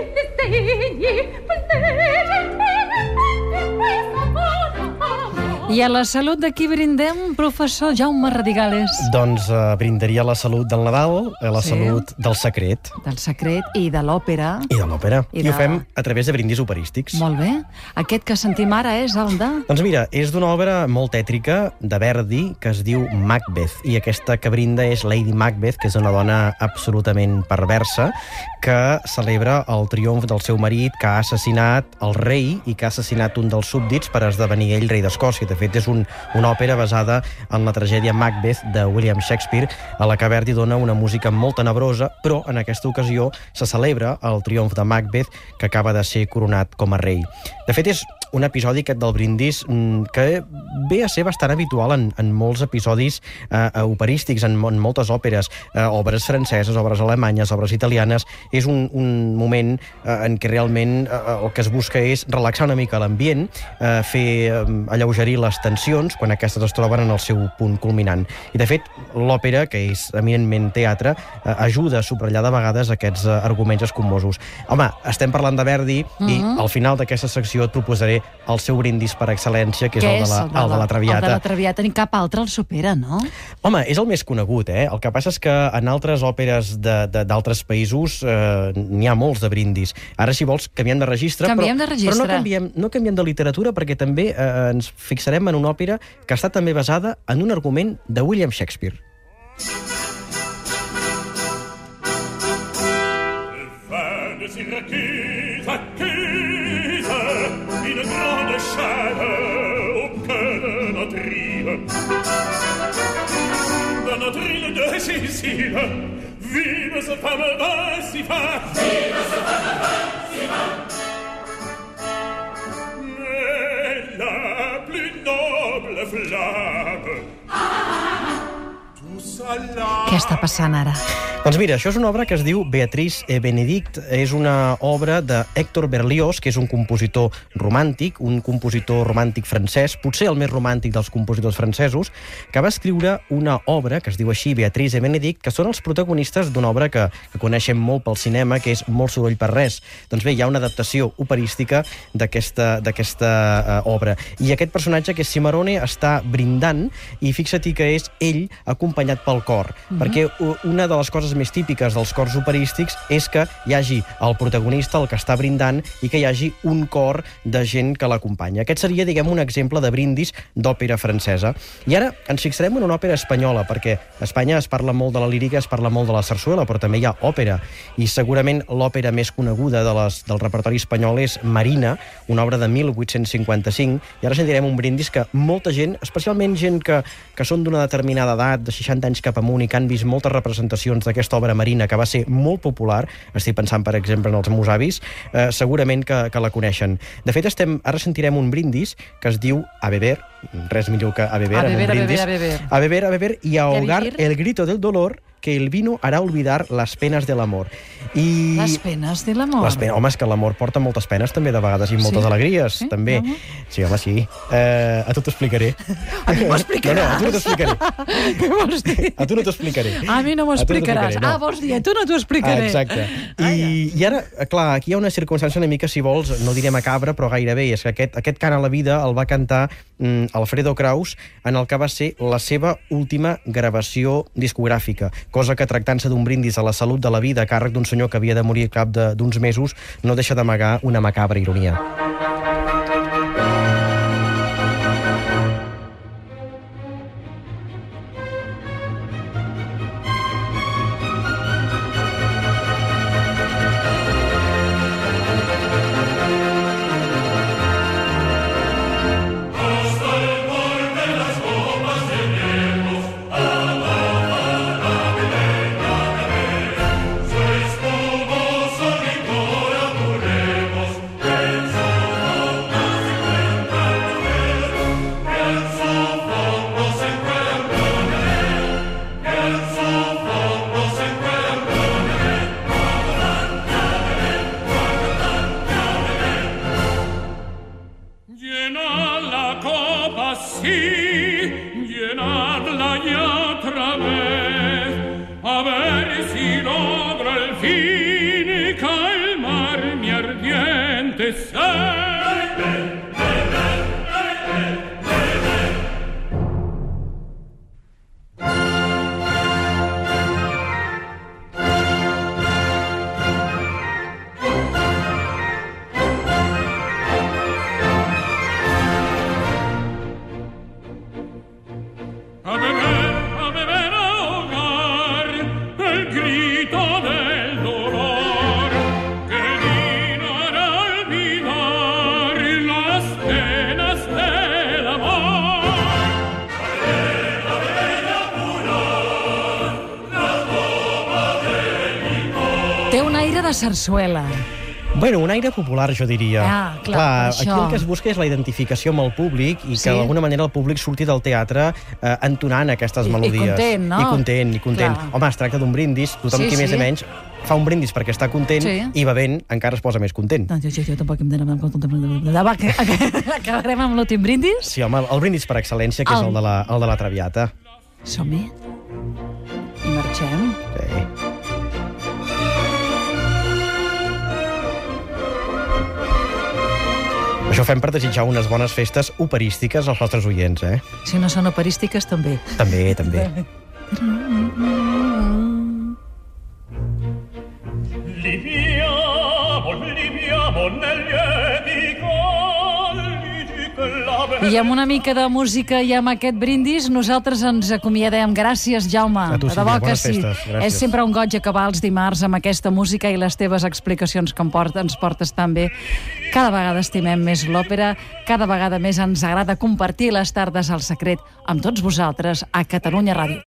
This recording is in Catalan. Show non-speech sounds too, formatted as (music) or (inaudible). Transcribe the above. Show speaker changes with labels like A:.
A: Stegni, Stegni, I a la salut de qui brindem, professor Jaume Radigales?
B: Doncs eh, brindaria la salut del Nadal, eh, la
A: Sí.
B: salut del secret
A: Del secret i de l'òpera.
B: i de l'òpera.
A: I
B: I,
A: de-
B: ho fem a través de brindis operístics.
A: Molt bé. Aquest que sentim ara és el de...
B: Doncs mira, és d'una obra molt tètrica de Verdi que es diu Macbeth i aquesta que brinda és Lady Macbeth, que és una dona absolutament perversa que celebra el triomf del seu marit que ha assassinat el rei i que ha assassinat un dels súbdits per esdevenir ell rei d'Escòcia. De fet, és un, una òpera basada en la tragèdia Macbeth de William Shakespeare, a la que Verdi dona una música molt tenebrosa, però en aquesta ocasió se celebra el triomf de Macbeth, que acaba de ser coronat com a rei. De fet, és un episodi aquest del brindis mm, que ve a ser bastant habitual en, en molts episodis eh, eh, operístics, en, en moltes òperes, eh, obres franceses, obres alemanyes, obres italianes. És un, un moment eh, en què realment eh, el que es busca és relaxar una mica l'ambient, eh, fer eh, alleugerir les tensions quan aquestes es troben en el seu punt culminant. I, de fet, l'òpera, que és eminentment teatre, eh, ajuda a subratllar de vegades aquests eh, arguments escumosos. Home, estem parlant de Verdi i
A: Mhm.
B: al final d'aquesta secció et proposaré el seu brindis per excel·lència, que és
A: Què
B: el de la, el de la Traviata.
A: El de la Traviata, ni cap altre el supera, no?
B: Home, és el més conegut, eh? El que passa és que en altres òperes de- de- d'altres països eh, n'hi ha molts de brindis. Ara, si vols, canviem de registre.
A: Canviem
B: però,
A: de registre.
B: Però no canviem, no canviem de literatura perquè també eh, ens fixarem en una òpera que està també basada en un argument de William Shakespeare.
C: Fin de Syracuse grande chaîne au cœur de notre île. Dans notre île de Sicile, vive ce fameux vin si fin. Vive ce fameux vin si fin. Mais la plus noble flamme. Là.
A: Què està passant ara?
B: Doncs mira, això és una obra que es diu Beatriz e Benedict. És una obra de Héctor Berlioz, que és un compositor romàntic, un compositor romàntic francès, potser el més romàntic dels compositors francesos, que va escriure una obra que es diu així, Beatriz e Benedict, que són els protagonistes d'una obra que, que coneixem molt pel cinema, que és Molt soroll per res. Doncs bé, hi ha una adaptació operística d'aquesta uh, obra. I aquest personatge, que és Cimarone, està brindant, i fixa-t'hi que és ell acompanyat pel cor, perquè u- una de les coses més típiques dels cors operístics és que hi hagi el protagonista, el que està brindant, i que hi hagi un cor de gent que l'acompanya. Aquest seria, diguem, un exemple de brindis d'òpera francesa. I ara ens fixarem en una òpera espanyola, perquè a Espanya es parla molt de la lírica, es parla molt de la sarsuela, però també hi ha òpera. I segurament l'òpera més coneguda de les, del repertori espanyol és Marina, una obra de 1855, i ara sentirem un brindis que molta gent, especialment gent que, que són d'una determinada edat, de 60 anys cap amunt, i que han vist moltes representacions d'aquesta obra marina, que va ser molt popular, estic pensant, per exemple, en els meus avis, eh, segurament que, que la coneixen. De fet, estem, ara sentirem un brindis que es diu A beber, res millor que A beber,
A: A
B: en un
A: beber, a beber,
B: brindis.
A: a beber.
B: A beber, a beber y a ahogar el grito del dolor que el vino hará olvidar las penas del amor. I...
A: Les penes de l'amor.
B: Les penes, home, és que l'amor porta moltes penes també de vegades i moltes
A: Sí?
B: alegries,
A: Sí?
B: també.
A: Home.
B: Sí, home, sí. Uh, a tu t'ho explicaré.
A: A mi m'ho explicaràs.
B: No, no, a tu no t'ho explicaré. (laughs)
A: Què vols dir?
B: A tu no t'ho explicaré.
A: A mi no m'ho
B: A no
A: explicaràs.
B: explicaré, no.
A: Ah, vols dir, a tu no t'ho explicaré.
B: Ah, exacte. I, I ara, clar, aquí hi ha una circumstància una mica, si vols, no diré macabra, però gairebé, és que aquest, aquest cant a la vida el va cantar mm, Alfredo Kraus en el que va ser la seva última gravació discogràfica, cosa que tractant-se d'un brindis a la salut de la vida a càrrec d'un senyor que havia de morir cap d'uns mesos no deixa d'amagar una macabra ironia.
C: La
A: sarsuela?
B: Bueno, un aire popular, jo diria.
A: Ah, clar,
B: aquí
A: això.
B: el que es busca és la identificació amb el públic i
A: Sí.
B: que d'alguna manera el públic surti del teatre eh, entonant aquestes
A: I- i
B: melodies.
A: content, no?
B: I content, i content.
A: Clar.
B: Home, es tracta d'un brindis, tothom
A: Sí,
B: qui més
A: sí.
B: o menys fa un brindis perquè està content
A: Sí.
B: i bevent encara es posa més content.
A: No, jo, jo, jo tampoc em dono compte. Va, que, (laughs) acabarem amb l'últim brindis?
B: Sí, home, el brindis per excel·lència, que és
A: El-
B: el de la, el de la Traviata.
A: Som-hi. I marxem.
B: Sí. Això ho fem per desitjar unes bones festes operístiques als nostres oients, eh?
A: Si no són operístiques, també.
B: També, també.
C: Liviamo, liviamo nel
A: I amb una mica de música i amb aquest brindis, nosaltres ens acomiadem. Gràcies, Jaume.
B: A tu,
A: De debò que sí.
B: festes. Gràcies.
A: És sempre un goig acabar els dimarts amb aquesta música i les teves explicacions que em porta, ens portes tan bé. Cada vegada estimem més l'òpera, cada vegada més ens agrada compartir les tardes al secret amb tots vosaltres a Catalunya Ràdio.